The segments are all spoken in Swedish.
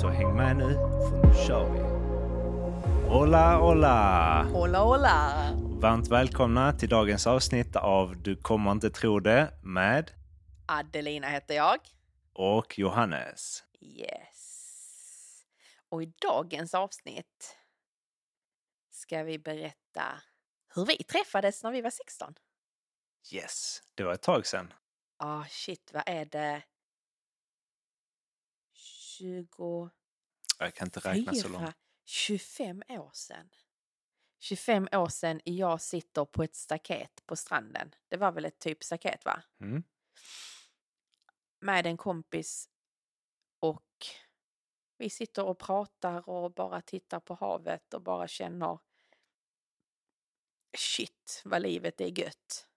Så häng med nu, för nu kör vi! Hola, hola! Hola, hola! Varmt välkomna till dagens avsnitt av Du kommer inte tro det med Adelina heter jag. och Johannes. Yes. Och i dagens avsnitt ska vi berätta hur vi träffades när vi var 16. Yes, det var ett tag sedan. Ah shit, vad är det? 20... Jag kan inte räkna så långt. 25 år sedan. 25 år sedan jag sitter på ett staket på stranden. Det var väl ett typ staket va? Mm. Med en kompis och vi sitter och pratar och bara tittar på havet och bara känner shit vad livet är gött.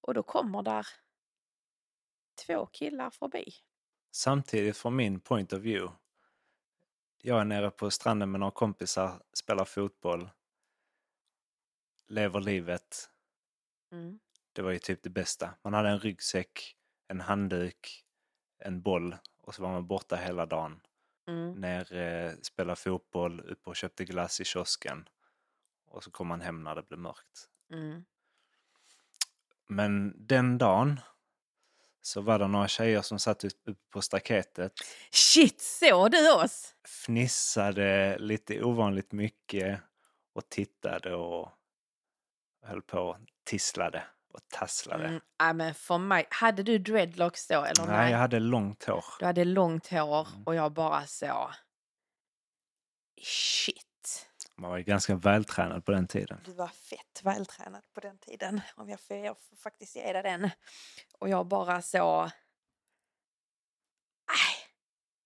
Och då kommer där två killar förbi. Samtidigt från min point of view. Jag är nere på stranden med några kompisar, spelar fotboll, lever livet. Mm. Det var ju typ det bästa. Man hade en ryggsäck, en handduk, en boll och så var man borta hela dagen. Mm. Ner, eh, spelade fotboll, upp och köpte glass i kiosken. Och så kom man hem när det blev mörkt. Mm. Men den dagen så var det några tjejer som satt uppe på staketet, Shit, såg du oss? fnissade lite ovanligt mycket och tittade och höll på och tisslade och tasslade. Mm. Ja, men för mig, hade du dreadlocks då eller Nej, jag hade långt hår. Du hade långt hår Mm. och jag bara så... Shit. Man var ju ganska vältränad på den tiden. Du var fett vältränad på den tiden. Om jag får, jag får faktiskt ge dig den. Och jag bara så...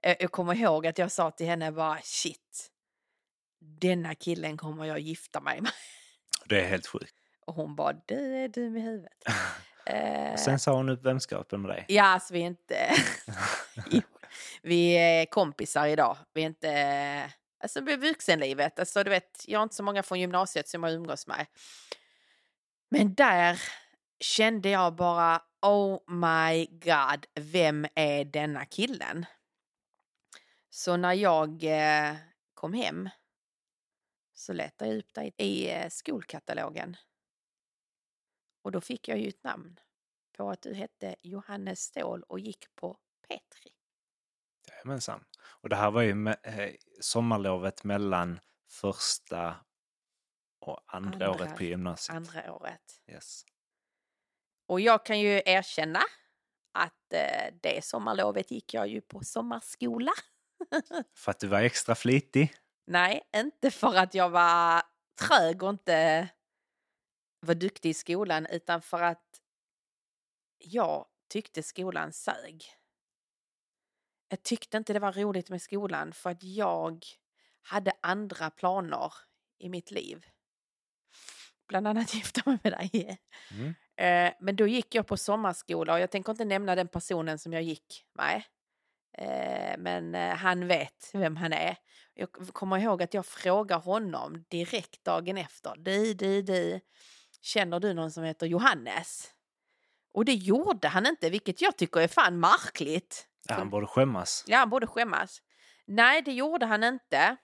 Nej. Jag- kommer ihåg att jag sa till henne bara shit. Denna killen kommer jag gifta mig med. Det är helt sjukt. Och hon bara du är dum i huvudet. Eh, Och sen sa hon upp vänskapen med dig. Ja, alltså vi är inte... Vi är kompisar idag. Vi är inte... Alltså vuxenlivet. Alltså du vet, jag har inte så många från gymnasiet som jag umgås med. Men där kände jag bara, oh my god, vem är denna killen? Så när jag eh, kom hem så letade jag upp dig i eh, skolkatalogen. Och då fick jag ju ett namn på att du hette Johannes Ståhl och gick på Petri. Jajamensan. Och det här var ju me- eh, sommarlovet mellan första och andra, Andra. året på gymnasiet. Andra året. Yes. Och jag kan ju erkänna att eh, det sommarlovet gick jag ju på sommarskola. För att du var extra flitig. Nej, inte för att jag var trög och inte var duktig i skolan utan för att jag tyckte skolan sög. Jag tyckte inte det var roligt med skolan för att jag hade andra planer i mitt liv. Bland annat gifta mig med dig. Mm. Eh, Men då gick jag på sommarskola och jag tänker inte nämna den personen som jag gick med. Eh, Men eh, han vet vem han är. Jag kommer ihåg att jag frågar honom direkt dagen efter. Du, du, du. Känner du någon som heter Johannes? Och det gjorde han inte, vilket jag tycker är fan märkligt. Ja, han borde skämmas. Ja, han borde skämmas. Nej, det gjorde han inte.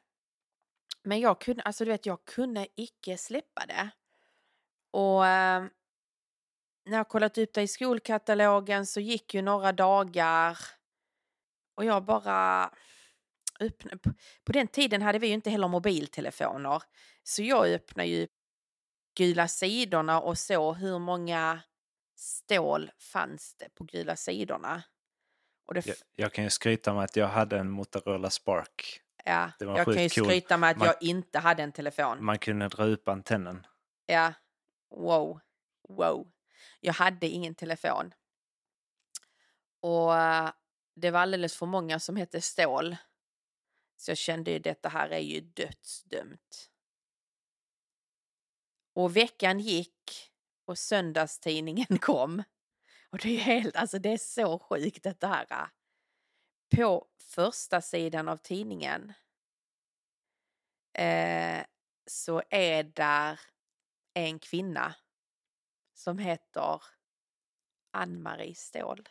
Men jag kunde, alltså du vet, jag kunde icke släppa det. Och eh, när jag kollat upp det i skolkatalogen så gick ju några dagar och jag bara öppnade. På, på den tiden hade vi ju inte heller mobiltelefoner. Så jag öppnade ju gula sidorna och såg hur många stål fanns det på gula sidorna. Det, Jag, jag kan ju skryta med att jag hade en Motorola Spark. Ja, jag kan ju cool. skryta med att Man- jag inte hade en telefon. Man kunde dra upp antennen. Ja, wow, wow. Jag hade ingen telefon. Och eh, det var alldeles för många som hette Stål. Så jag kände ju detta här är ju dödsdömt. Och veckan gick och söndagstidningen kom. Och det är helt, alltså det är så sjukt detta här. På första sidan av tidningen eh, så är där en kvinna som heter Ann-Marie Ståhl.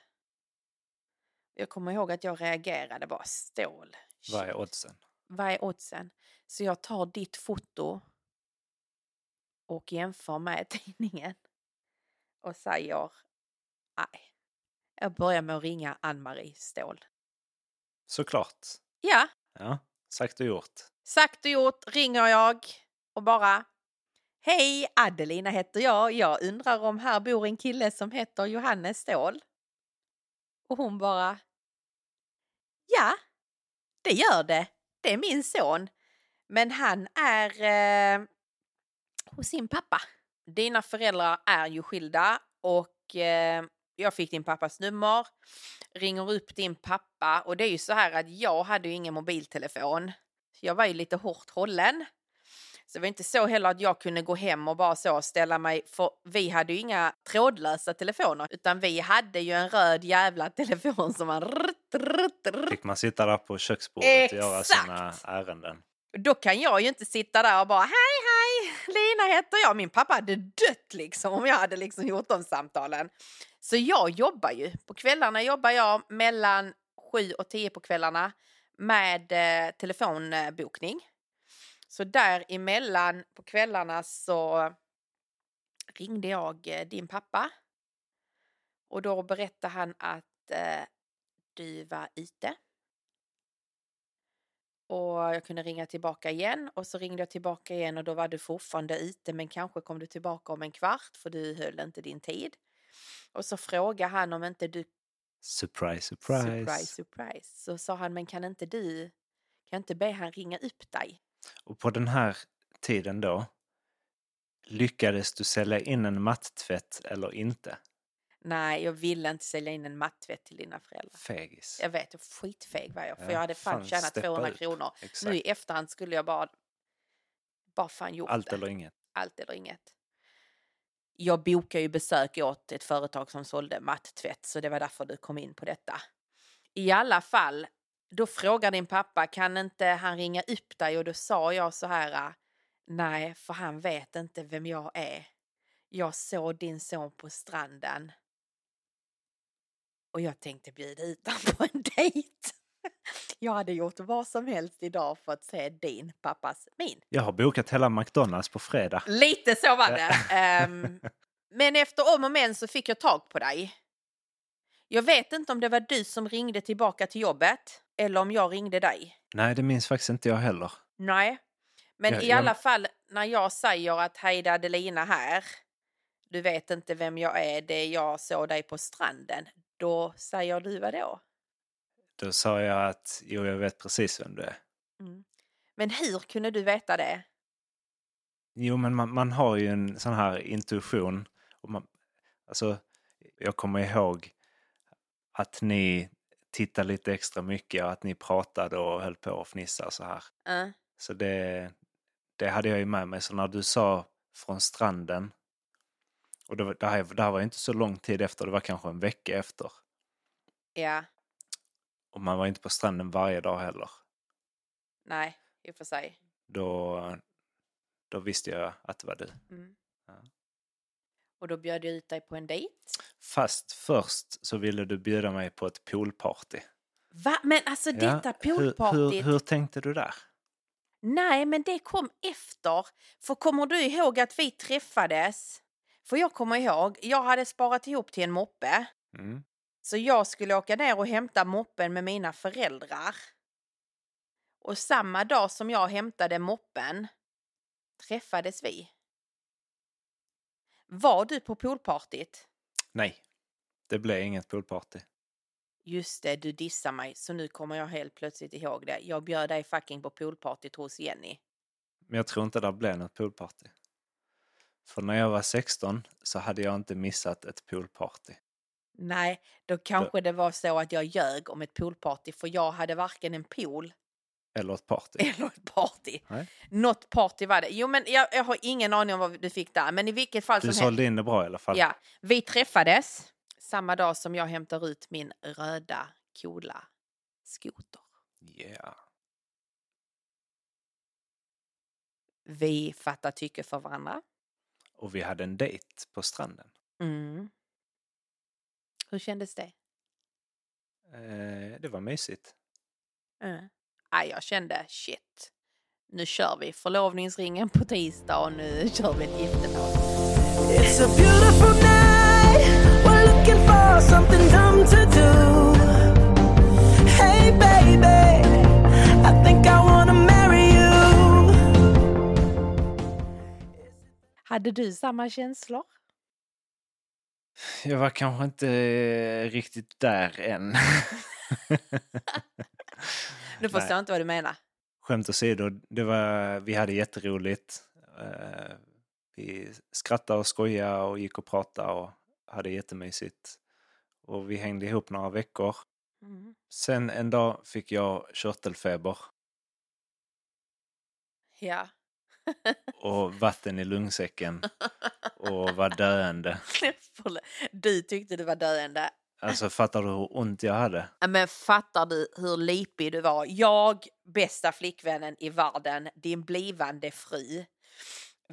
Jag kommer ihåg att jag reagerade bara Ståhl. Vad är oddsen? Vad är oddsen? Så jag tar ditt foto och jämför med tidningen och säger nej. Jag börjar med att ringa Ann-Marie Ståhl. Såklart. Ja, Ja, sagt och gjort. sagt och gjort ringer jag och bara Hej, Adelina heter jag. Jag undrar om här bor en kille som heter Johannes Ståhl. Och hon bara Ja, det gör det. Det är min son. Men han är eh, hos sin pappa. Dina föräldrar är ju skilda och eh, jag fick din pappas nummer, ringer upp din pappa och det är ju så här att jag hade ju ingen mobiltelefon. Jag var ju lite hårt hållen. Så det var inte så heller att jag kunde gå hem och bara så ställa mig, för vi hade ju inga trådlösa telefoner, utan vi hade ju en röd jävla telefon som man... Fick man sitta där på köksbordet och göra Exakt. sina ärenden. Då kan jag ju inte sitta där och bara hej hej, Lina heter jag. Min pappa hade dött liksom om jag hade liksom gjort de samtalen. Så jag jobbar ju. På kvällarna jobbar jag mellan sju och tio på kvällarna med eh, telefonbokning. Så däremellan på kvällarna så ringde jag eh, din pappa. Och då berättade han att eh, du var ute. Och jag kunde ringa tillbaka igen och så ringde jag tillbaka igen och då var du fortfarande ute men kanske kom du tillbaka om en kvart för du höll inte din tid. Och så frågade han om inte du Surprise, surprise. surprise, surprise. Så sa han men kan inte du, kan inte be han ringa upp dig? Och på den här tiden då, lyckades du sälja in en mattvätt eller inte? Nej, jag ville inte sälja in en mattvätt till dina föräldrar. Fegis. Jag vet, jag skitfeg var jag för Ja, jag hade fan, fan, tjänat steppa 200 upp. kronor. Exakt. Nu i efterhand skulle jag bara, bara fan gjort Allt det. eller inget. allt eller inget. Jag bokade ju besök åt ett företag som sålde mattvätt så det var därför du kom in på detta. I alla fall, då frågar din pappa kan inte han ringa upp dig och då sa jag så här nej för han vet inte vem jag är. Jag såg din son på stranden och jag tänkte bjuda ut honom på en dejt. Jag hade gjort vad som helst idag för att se din pappas min. Jag har bokat hela McDonalds på fredag. Lite så var det. Ehm, men efter om och men så fick jag tag på dig. Jag vet inte om det var du som ringde tillbaka till jobbet eller om jag ringde dig. Nej, det minns faktiskt inte jag heller. Nej, men Ja, i jag- alla fall när jag säger att är Adelina här. Du vet inte vem jag är, det är jag såg dig på stranden. Då säger du vad då? Då sa jag att jo, jag vet precis vem du är. Men hur kunde du veta det? Jo, men man, man har ju en sån här intuition. Och man, alltså, jag kommer ihåg att ni tittade lite extra mycket och att ni pratade och höll på och fnissade så här. Uh, Så det, det hade jag ju med mig. Så när du sa från stranden och det, var- det, här, det här var inte så lång tid efter, det var kanske en vecka efter. ja, Och man var inte på stranden varje dag heller. nej, i och för sig. Då, då visste jag att det var du. Mm. Ja. Och då bjöd jag ut dig på en dejt. Fast först så ville du bjuda mig på ett poolparty. Va? Men alltså Ja, detta hur, poolpartyt. hur, hur tänkte du där? Nej, men det kom efter. För kommer du ihåg att vi träffades? För jag kommer ihåg, jag hade sparat ihop till en moppe. Mm. Så jag skulle åka ner och hämta moppen med mina föräldrar. Och samma dag som jag hämtade moppen träffades vi. Var du på poolpartyt? Nej, det blev inget poolparty. Just det, du dissar mig, så nu kommer jag helt plötsligt ihåg det. Jag bjöd dig fucking på poolpartyt hos Jenny. Men jag tror inte det blev något poolparty. För när jag var 16 så hade jag inte missat ett poolparty. Nej, då kanske det var så att jag ljög om ett poolparty för jag hade varken en pool Eller ett party. Eller ett party. Nej. Något party var det. Jo, men jag, jag har ingen aning om vad du fick där. Men i vilket fall Du som sålde in det bra i alla fall. Ja, vi träffades samma dag som jag hämtar ut min röda coola skoter. Yeah. Vi fattar tycke för varandra. Och vi hade en dejt på stranden. Mm. Hur kändes det? Eh, det var mysigt. Mm. Ah, jag kände shit. Nu kör vi förlovningsringen på tisdag och nu kör vi ett giftermål. It's a beautiful night. We're looking for something dumb to do. Hey, baby, I think I wanna marry you. Hade du samma känslor? Jag var kanske inte eh, riktigt där än. Nu förstår jag inte vad du menar. Skämt åsido, det var, vi hade jätteroligt. Eh, vi skrattade och skojade och gick och pratade och hade jättemysigt. Och vi hängde ihop några veckor. Mm. Sen en dag fick jag körtelfeber Ja. Och vatten i lungsäcken och var döende. Du tyckte du var döende. Alltså fattar du hur ont jag hade? Men fattar du hur lipig du var? Jag, bästa flickvännen i världen, din blivande fru,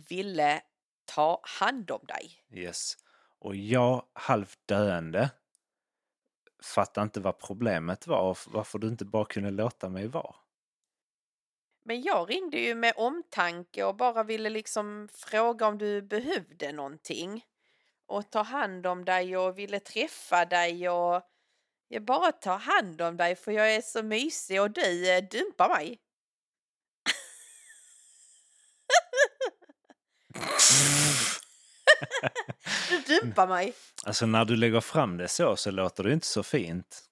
ville ta hand om dig. Yes. Och jag, halvt döende, fattade inte vad problemet var och varför du inte bara kunde låta mig vara. Men jag ringde ju med omtanke och bara ville liksom fråga om du behövde någonting. Och ta hand om dig och ville träffa dig och jag bara ta hand om dig för jag är så mysig och du eh, dumpar mig. du dumpar mig. Alltså när du lägger fram det så så låter det inte så fint.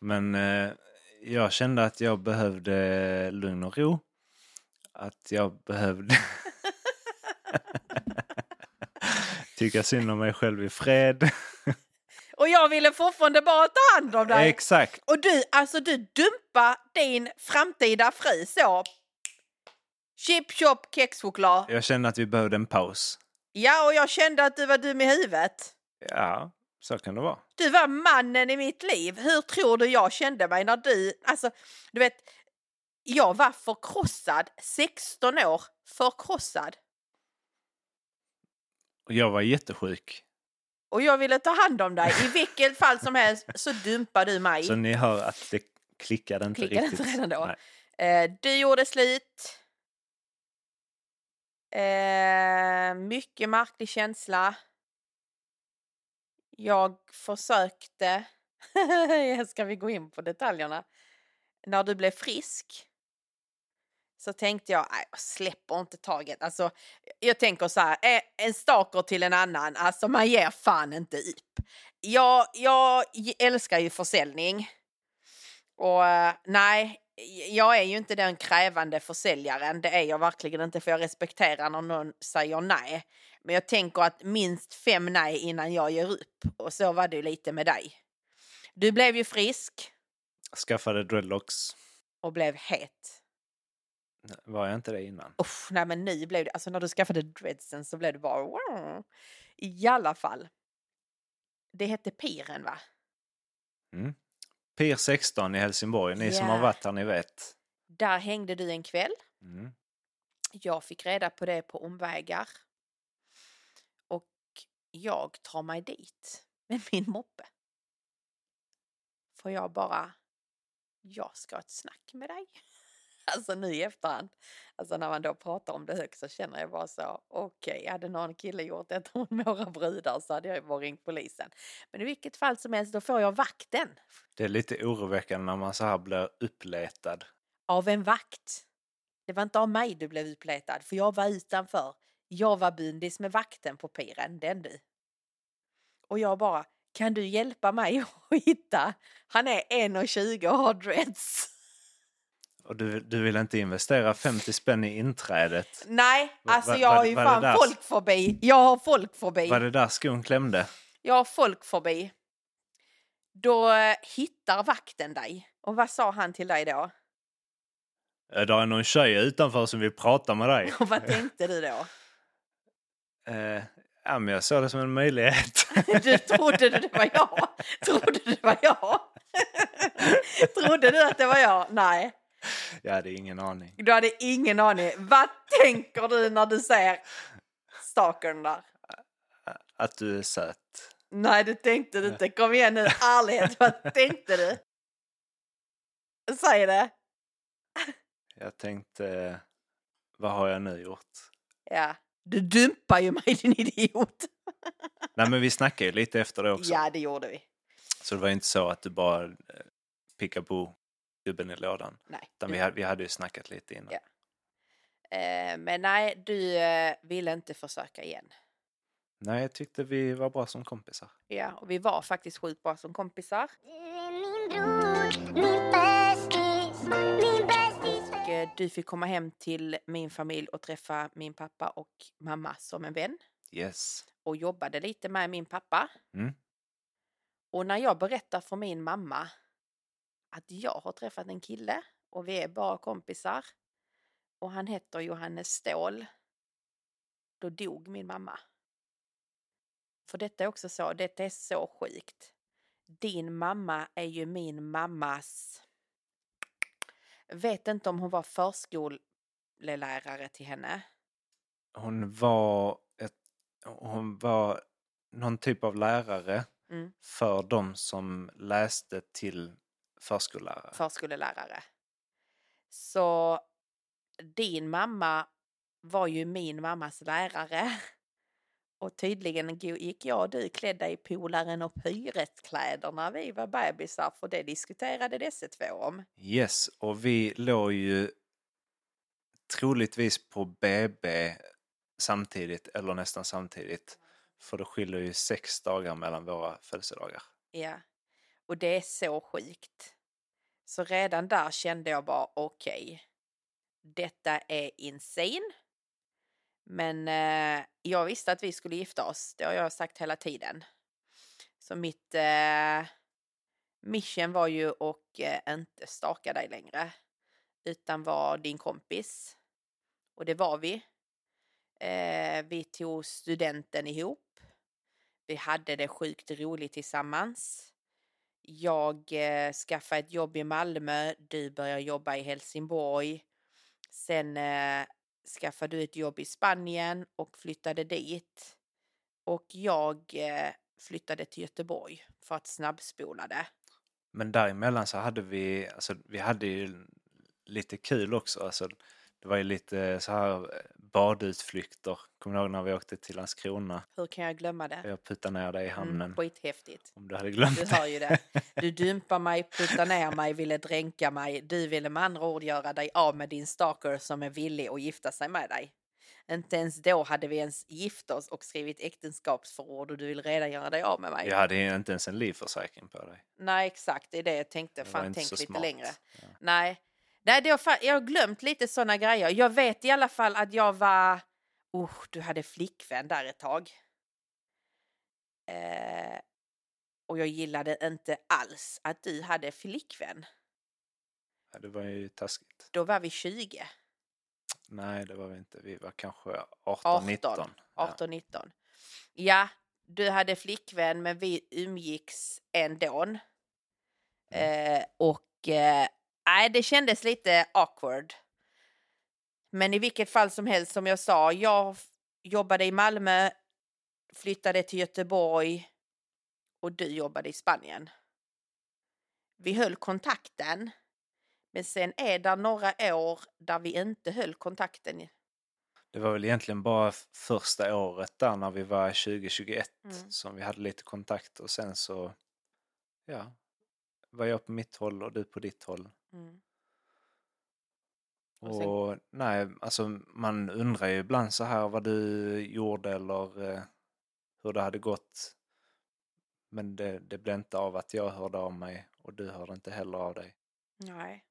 Men eh, jag kände att jag behövde lugn och ro. Att jag behövde tycka synd om mig själv i fred. Och jag ville fortfarande bara ta hand om dig. Exakt. Och du, alltså du dumpar din framtida fru så. Chip chop kexchoklad. Jag kände att vi behövde en paus. Ja, och jag kände att du var dum i huvudet. Ja, så kan det vara. Du var mannen i mitt liv. Hur tror du jag kände mig när du, alltså, du vet, jag var förkrossad, 16 år, förkrossad. Och jag var jättesjuk. Och jag ville ta hand om dig. I vilket fall som helst så dumpar du mig. Så ni hör att det klickade inte Klickade riktigt. inte redan då? Eh, du gjorde slut. Eh, mycket märklig känsla. Jag försökte, ska vi gå in på detaljerna? När du blev frisk så tänkte jag, nej, jag släpper inte taget. Alltså, jag tänker så här, en staker till en annan, alltså man ger fan inte upp. Jag, jag älskar ju försäljning. Och eh, nej, jag är ju inte den krävande försäljaren. Det är jag verkligen inte för jag respekterar när någon säger nej. Men jag tänker att minst fem nej innan jag ger upp. Och så var det ju lite med dig. Du blev ju frisk Skaffade dreadlocks. och blev het. Var jag inte det innan? Uff, nej men nu blev det, alltså när du skaffade dreadsen så blev det bara wow. I alla fall. Det hette Piren va? Mm. Pier 16 i Helsingborg. Ni som har varit här, ni vet. Där hängde du en kväll. Mm. Jag fick reda på det på omvägar. Och jag tar mig dit med min moppe. För jag bara, jag ska ha ett snack med dig. Alltså nu i efterhand, alltså när man då pratar om det högt så känner jag bara så, okej, hade någon kille gjort detta mot några brudar så hade jag ju bara ringt polisen. Men i vilket fall som helst, då får jag vakten Det är lite oroväckande när man så här blir uppletad. av en vakt. Det var inte av mig du blev utletad, för jag var utanför. Jag var bundis med vakten på piren, den du. Och jag bara, kan du hjälpa mig att hitta? Han är 1,20 och har dreads. Och du, du vill inte investera 50 spänn i inträdet. Nej, alltså jag var har ju var det fan där- folk förbi. Jag har folk förbi. Var det där skon klämde? Jag har folk förbi. Då eh, hittar vakten dig. Och vad sa han till dig då? "Eh, Det är någon tjej utanför som vill prata med dig. Och vad tänkte du då? Eh, ja, men jag såg det som en möjlighet. Du trodde det var jag? Trodde du det var jag? Trodde du att det var jag? Nej, jag hade ingen aning. du hade ingen aning. Vad tänker du när du ser stalkern där? Att du är söt. Nej, det tänkte du inte. Kom igen nu, ärlighet. Vad tänkte du? Säg det. Jag tänkte, vad har jag nu gjort? Ja. Du dumpar ju mig din idiot. Nej men vi snackade ju lite efter det också. Ja, det gjorde vi. Så det var inte så att du bara eh, pickade på gubben i lådan. Nej. Utan vi hade, vi hade ju snackat lite innan. Ja. Eh, men nej, du eh, ville inte försöka igen. Nej, jag tyckte vi var bra som kompisar. Ja, och vi var faktiskt sjukt bra som kompisar. Du är min bror, min bästis, min bästis Och eh, du fick komma hem till min familj och träffa min pappa och mamma som en vän. Yes. Och jobbade lite med min pappa. Mm. Och när jag berättar för min mamma att jag har träffat en kille och vi är bara kompisar och han heter Johannes Ståhl. Då dog min mamma. För detta är också så, detta är så sjukt. Din mamma är ju min mammas... Vet inte om hon var förskollärare till henne. Hon var, ett, hon var någon typ av lärare Mm. för de som läste till förskollärare. Förskolelärare. Så din mamma var ju min mammas lärare. Och tydligen gick jag och du klädda i polaren och pyretkläder när vi var bebisar för det diskuterade dessa två om. Yes, och vi låg ju troligtvis på BB samtidigt, eller nästan samtidigt. För det skiljer ju sex dagar mellan våra födelsedagar. Ja. Och det är så sjukt. Så redan där kände jag bara okej. detta är insane. Men eh, jag visste att vi skulle gifta oss. Det har jag sagt hela tiden. Så mitt eh, mission var ju att eh, inte staka dig längre. Utan vara din kompis. Och det var vi. Eh, vi tog studenten ihop. Vi hade det sjukt roligt tillsammans. Jag eh, skaffade ett jobb i Malmö, du började jobba i Helsingborg. Sen eh, skaffade du ett jobb i Spanien och flyttade dit. Och jag eh, flyttade till Göteborg för att snabbspola det. Men däremellan så hade vi, alltså vi hade ju lite kul också. Alltså, det var ju lite så här eh, badutflykter. Kommer du ihåg när vi åkte till Landskrona? Hur kan jag glömma det? Jag puttade ner dig i hamnen. Mm, skithäftigt. Om du hade glömt Du hör ju det. Du dumpar mig, puttar ner mig, ville dränka mig. Du ville med andra ord göra dig av med din stalker som är villig att gifta sig med dig. Inte ens då hade vi ens gift oss och skrivit äktenskapsförord och du vill redan göra dig av med mig. Jag hade inte ens en livförsäkring på dig. Nej, exakt. Det är det jag tänkte. Det Fan, tänk lite smart. längre. Ja. Nej. Nej, det har, jag har glömt lite sådana grejer. Jag vet i alla fall att jag var... Usch, du hade flickvän där ett tag. Eh, och jag gillade inte alls att du hade flickvän. Ja, det var ju taskigt. Då var vi 20, Nej, det var vi inte. Vi var kanske 18, 18, 19. 18, 19. Ja, du hade flickvän men vi umgicks ändå. Eh, och eh, nej, det kändes lite awkward. Men i vilket fall som helst, som jag sa, jag jobbade i Malmö, flyttade till Göteborg och du jobbade i Spanien. Vi höll kontakten, men sen är det några år där vi inte höll kontakten. Det var väl egentligen bara första året där när vi var 2021 Mm. som vi hade lite kontakt och sen så ja, var jag på mitt håll och du på ditt håll. Mm. Och, Och sen- nej, alltså man undrar ju ibland så här vad du gjorde eller eh, hur det hade gått. Men det, det blev inte av att jag hörde av mig och du hörde inte heller av dig. Nej.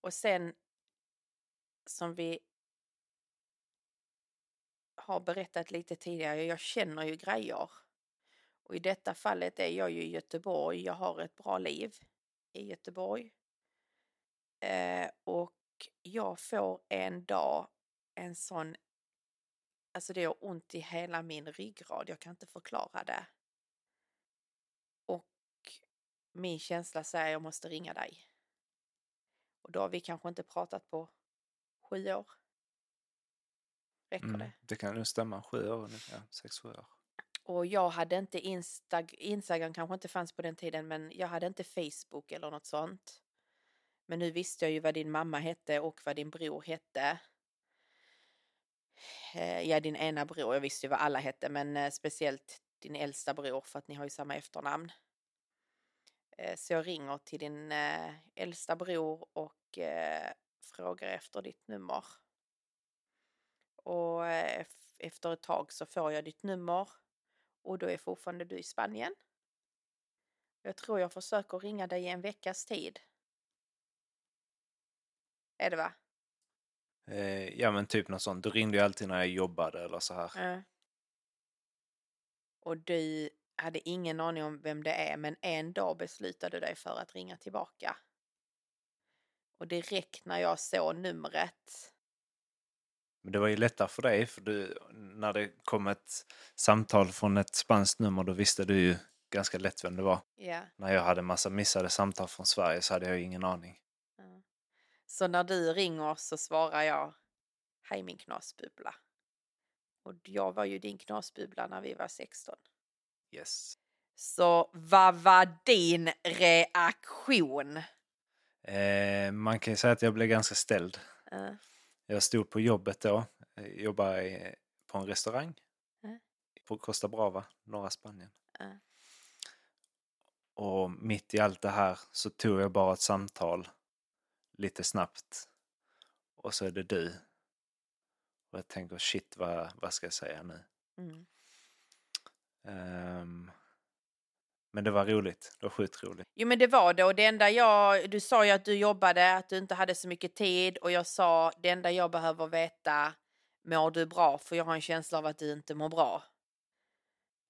Och sen som vi har berättat lite tidigare, jag känner ju grejer. Och i detta fallet är jag ju i Göteborg. Jag har ett bra liv i Göteborg. Eh, och jag får en dag en sån... Alltså det gör ont i hela min ryggrad. Jag kan inte förklara det. Och min känsla säger jag måste ringa dig. Och då har vi kanske inte pratat på sju år. Räcker Mm, det? det kan nog stämma. Sju år ungefär. Sex, sju år. Och jag hade inte Instag Instagram kanske inte fanns på den tiden men jag hade inte Facebook eller något sånt. Men nu visste jag ju vad din mamma hette och vad din bror hette. Eh, ja, din ena bror. Jag visste ju vad alla hette men eh, speciellt din äldsta bror för att ni har ju samma efternamn. Eh, så jag ringer till din äldsta bror och frågar efter ditt nummer. Och efter ett tag så får jag ditt nummer och då är fortfarande du i Spanien. Jag tror jag försöker ringa dig i en veckas tid. Är det va? Eh, ja men typ något sånt. Du ringde ju alltid när jag jobbade eller så här. Ja. Och du hade ingen aning om vem det är men en dag beslutade du dig för att ringa tillbaka. Och direkt när jag såg numret Men det var ju lättare för dig för du, när det kom ett samtal från ett spanskt nummer då visste du ju ganska lätt vem det var. Ja. När jag hade massa missade samtal från Sverige så hade jag ju ingen aning. Så när du ringer så svarar jag Hej min knasbubbla. Och jag var ju din knasbubbla när vi var 16. Yes. Så vad var din reaktion? Eh, man kan ju säga att jag blev ganska ställd. Eh, Jag stod på jobbet då. Jobbade på en restaurang. Mm. På Costa Brava, norra Spanien. eh. Och mitt i allt det här så tog jag bara ett samtal lite snabbt. Och så är det du. Och jag tänker shit vad, vad ska jag säga nu? Mm. Ehm, men det var roligt. Det var sjukt roligt. Jo men det var det och det enda jag, du sa ju att du jobbade, att du inte hade så mycket tid och jag sa det enda jag behöver veta, mår du bra? För jag har en känsla av att du inte mår bra.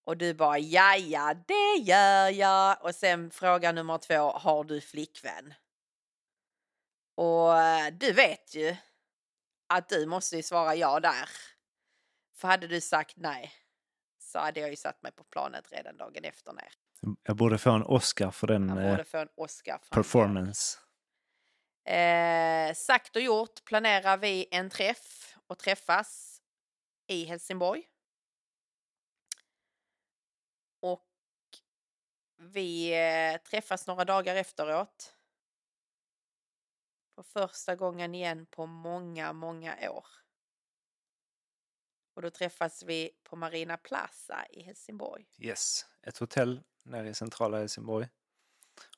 Och du bara, ja ja det gör jag. Och sen fråga nummer två, har du flickvän? Och eh, du vet ju att du måste ju svara ja där. För hade du sagt nej så hade jag ju satt mig på planet redan dagen efter ner. Jag borde få en Oscar för den eh, en Oscar. för performance. Eh, sagt och gjort planerar vi en träff och träffas i Helsingborg. Och vi eh, träffas några dagar efteråt. För första gången igen på många, många år. Och då träffas vi på Marina Plaza i Helsingborg. Yes. Ett hotell nere i centrala Helsingborg.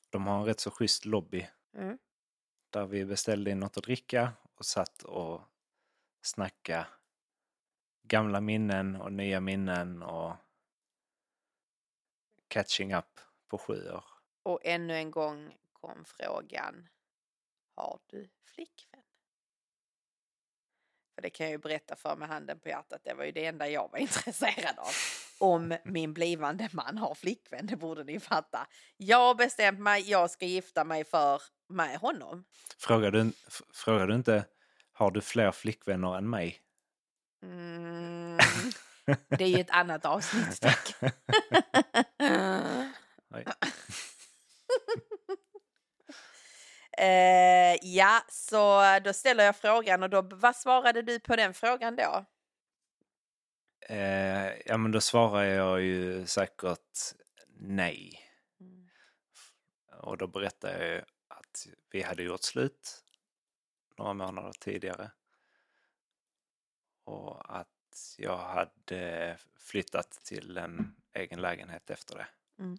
De har en rätt så schysst lobby Mm. där vi beställde in något att dricka och satt och snacka gamla minnen och nya minnen och catching up på sju år. Och ännu en gång kom frågan. Har du flickvän? För det kan jag ju berätta för med handen på hjärtat. Det var ju det enda jag var intresserad av. Om min blivande man har flickvän, det borde ni fatta. Jag har bestämt mig, jag ska gifta mig för med honom. Frågar du, frågar du inte har du fler flickvänner än mig? Mm, det är ju ett annat avsnitt. tack. Eh, ja, så då ställer jag frågan och då, vad svarade du på den frågan då? Eh, ja men då svarar jag ju säkert nej. Mm. Och då berättade jag ju att vi hade gjort slut några månader tidigare. Och att jag hade flyttat till en egen lägenhet efter det. Mm.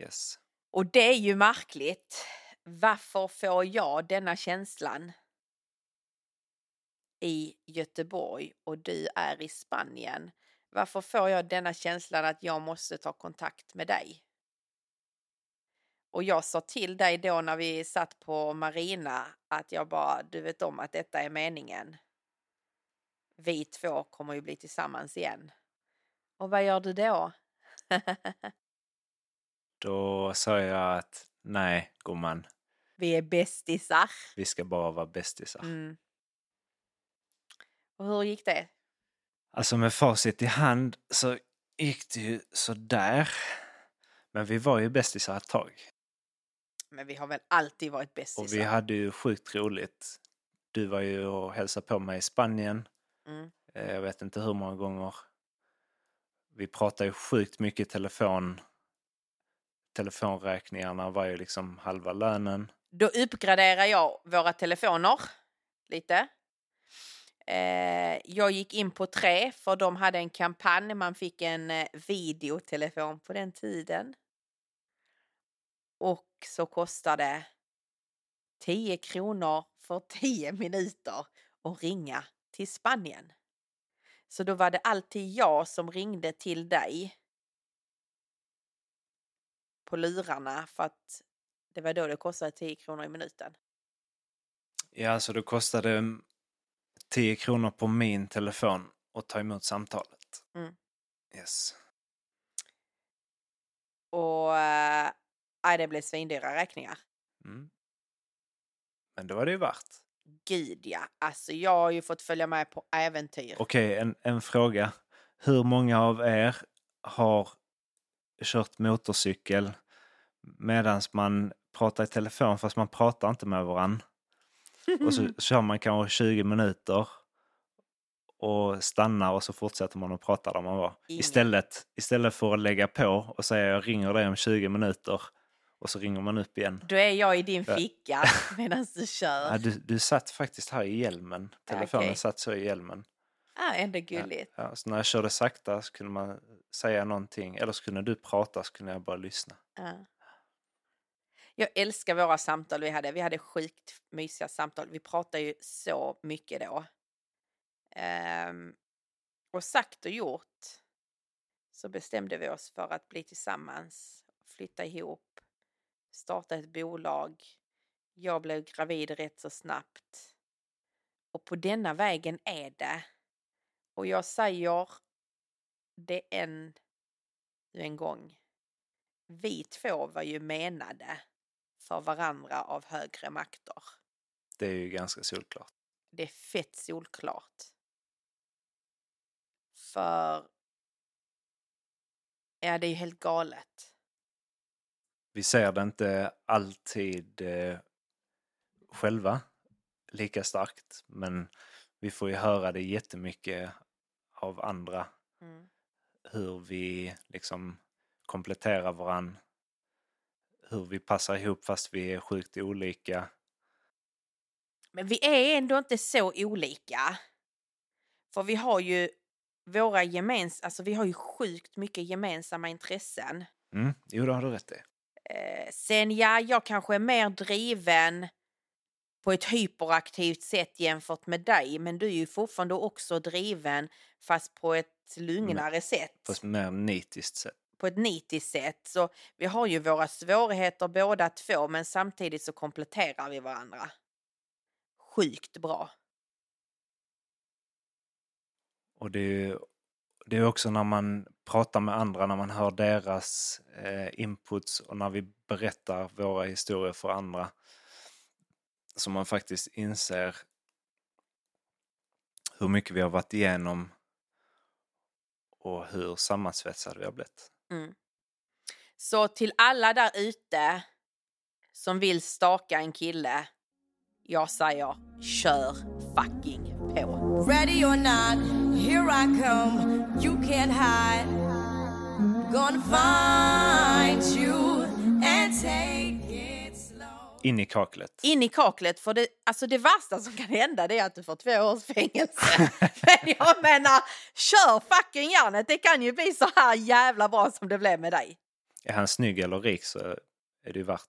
Yes. Och det är ju märkligt. Varför får jag denna känslan i Göteborg och du är i Spanien? Varför får jag denna känslan att jag måste ta kontakt med dig? Och jag sa till dig då när vi satt på Marina att jag bara, du vet om att detta är meningen. Vi två kommer ju bli tillsammans igen. Och vad gör du då? Då sa jag att nej gumman, Vi är bästisar. Vi ska bara vara bästisar. Mm. Och hur gick det? Alltså med facit i hand så gick det ju sådär. Men vi var ju bästisar ett tag. Men vi har väl alltid varit Och bästisar? vi hade ju sjukt roligt. Du var ju och hälsade på mig i Spanien. Mm. Eh, Jag vet inte hur många gånger. Vi pratade ju sjukt mycket i telefon. Telefonräkningarna var ju liksom halva lönen. Då uppgraderar jag våra telefoner lite. Eh, jag gick in på tre för de hade en kampanj. Man fick en eh, videotelefon på den tiden. Och så kostade 10 kronor för 10 minuter att ringa till Spanien. Så då var det alltid jag som ringde till dig på lurarna för att det var då det kostade 10 kronor i minuten. Ja, så det kostade 10 kronor på min telefon att ta emot samtalet. Mm. Yes. Och äh, det blev svindyra räkningar. Mm. Men det var det ju värt. Gud ja, alltså jag har ju fått följa med på äventyr. Okej, en, en fråga. Hur många av er har kört motorcykel medan man pratar i telefon fast man pratar inte med varann? Och så kör man kanske 20 minuter och stannar och så fortsätter man att prata där man var. Ingen. Istället, istället för att lägga på och säga jag ringer dig om 20 minuter och så ringer man upp igen. Då är jag i din ficka medan du kör. Ja, du, du satt faktiskt här i hjälmen. Telefonen Okej. satt så i hjälmen. Ah, ändå gulligt. Ja, så när jag körde sakta så kunde man säga någonting eller så kunde du prata så kunde jag bara lyssna. Ja. Jag älskar våra samtal vi hade. Vi hade sjukt mysiga samtal. Vi pratade ju så mycket då. Ehm, och sagt och gjort så bestämde vi oss för att bli tillsammans, flytta ihop, starta ett bolag. Jag blev gravid rätt så snabbt. Och på denna vägen är det. Och jag säger det än en gång. Vi två var ju menade för varandra av högre makter. Det är ju ganska solklart. Det är fett solklart. För... Ja, det är ju helt galet. Vi ser det inte alltid eh, själva lika starkt men vi får ju höra det jättemycket av andra Mm. hur vi liksom kompletterar varann. Hur vi passar ihop fast vi är sjukt olika. Men vi är ändå inte så olika. För vi har ju våra gemens... Alltså vi har ju sjukt mycket gemensamma intressen. Mm, jo, det har du rätt i. Eh, sen ja, jag kanske är mer driven på ett hyperaktivt sätt jämfört med dig. Men du är ju fortfarande också driven fast på ett lugnare sätt. Fast mer nitiskt sätt. På ett nitiskt sätt. Så vi har ju våra svårigheter båda två men samtidigt så kompletterar vi varandra. Sjukt bra. Och det är det är också när man pratar med andra, när man hör deras eh, inputs och när vi berättar våra historier för andra. Så man faktiskt inser hur mycket vi har varit igenom och hur sammansvetsade vi har blivit. Mm. Så till alla där ute som vill staka en kille. Jag säger kör fucking på. Ready or not, here I come. You can't hide. Gonna find you and take. In i kaklet. In i kaklet för det, alltså det värsta som kan hända är att du får två års fängelse. Men jag menar, kör fucking järnet. Det kan ju bli så här jävla bra som det blev med dig. Är han snygg eller rik så är det ju värt.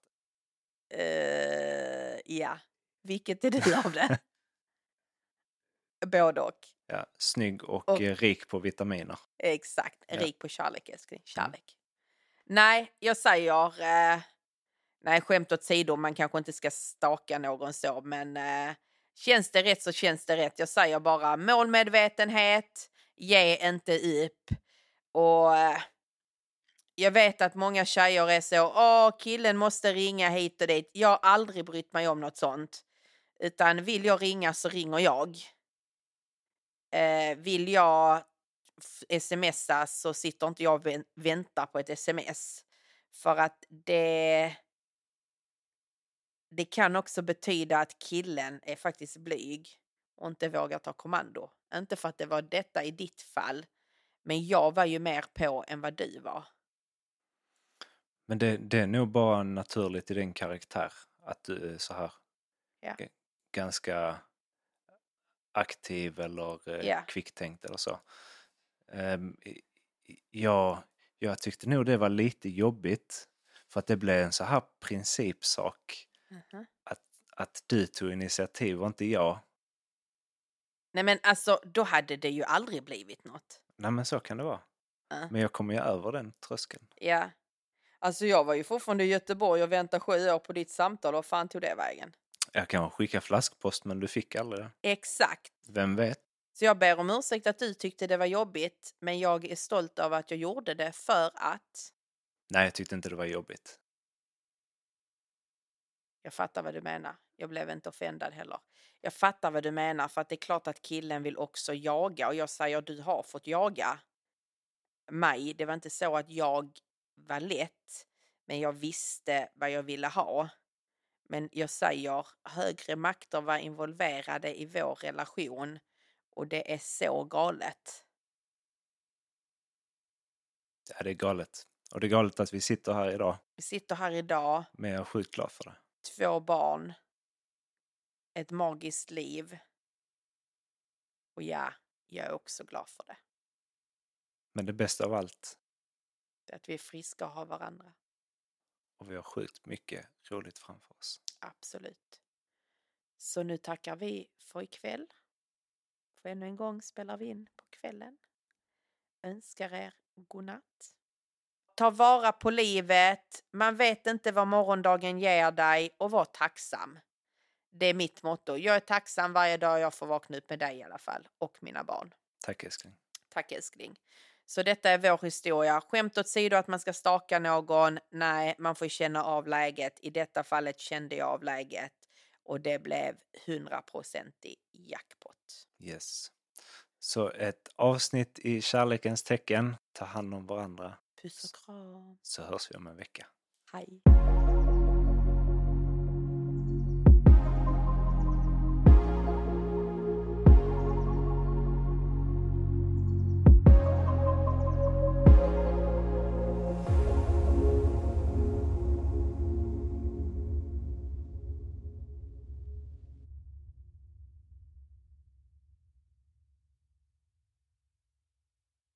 Eh, ja, vilket är du av det? Både och. Ja, snygg och, Och- eh, rik på vitaminer. Exakt. Ja. Rik på kärlek, älskling. Kärlek. Nej, jag säger... Eh, nej, skämt åt sidor. Man kanske inte ska staka någon så, men eh, känns det rätt så känns det rätt. Jag säger bara målmedvetenhet, ge inte upp och eh, Jag vet att många tjejer är så, åh killen måste ringa hit och dit. Jag har aldrig brytt mig om något sånt. Utan vill jag ringa så ringer jag. Eh, vill jag smsa så sitter inte jag och väntar på ett sms. För att det... Det kan också betyda att killen är faktiskt blyg och inte vågar ta kommando. Inte för att det var detta i ditt fall, men jag var ju mer på än vad du var. Men det, det är nog bara naturligt i din karaktär att du är så här Ja. g- ganska aktiv eller eh, Ja. kvicktänkt eller så. Ehm, jag, jag tyckte nog det var lite jobbigt för att det blev en så här principsak Mhm. att, att du tog initiativ och inte jag. Nej men alltså, då hade det ju aldrig blivit något. Nej men så kan det vara. Ja. Men jag kommer ju över den tröskeln. Ja. Alltså jag var ju fortfarande i Göteborg och väntade sju år på ditt samtal. Vad fan tog det vägen? Jag kan skicka flaskpost men du fick aldrig det. Exakt. Vem vet? Så jag ber om ursäkt att du tyckte det var jobbigt, men jag är stolt över att jag gjorde det för att Nej, jag tyckte inte det var jobbigt. Jag fattar vad du menar. Jag blev inte offendad heller. Jag fattar vad du menar för att det är klart att killen vill också jaga och jag säger du har fått jaga mig. Det var inte så att jag var lätt, men jag visste vad jag ville ha. Men jag säger högre makter var involverade i vår relation och det är så galet. Ja, det är galet. Och det är galet att vi sitter här idag. Vi sitter här idag, Men jag är sjukt glad för det. Två barn, ett magiskt liv. Och ja, jag är också glad för det. Men det bästa av allt, det är att vi är friska och har varandra. och vi har sjukt mycket roligt framför oss. Absolut. Så nu tackar vi för ikväll. För ännu en gång spelar vi in på kvällen. Önskar er god Ta vara på livet. Man vet inte vad morgondagen ger dig och var tacksam. Det är mitt motto. Jag är tacksam varje dag jag får vakna upp med dig i alla fall och mina barn. Tack älskling. Tack älskling. Så detta är vår historia. Skämt åsido att man ska staka någon. Nej, man får känna av läget. I detta fallet kände jag av läget och det blev 100% jackpot. Yes. Så ett avsnitt i kärlekens tecken. Ta hand om varandra. Puss och kram. Så hörs vi om en vecka. Hej.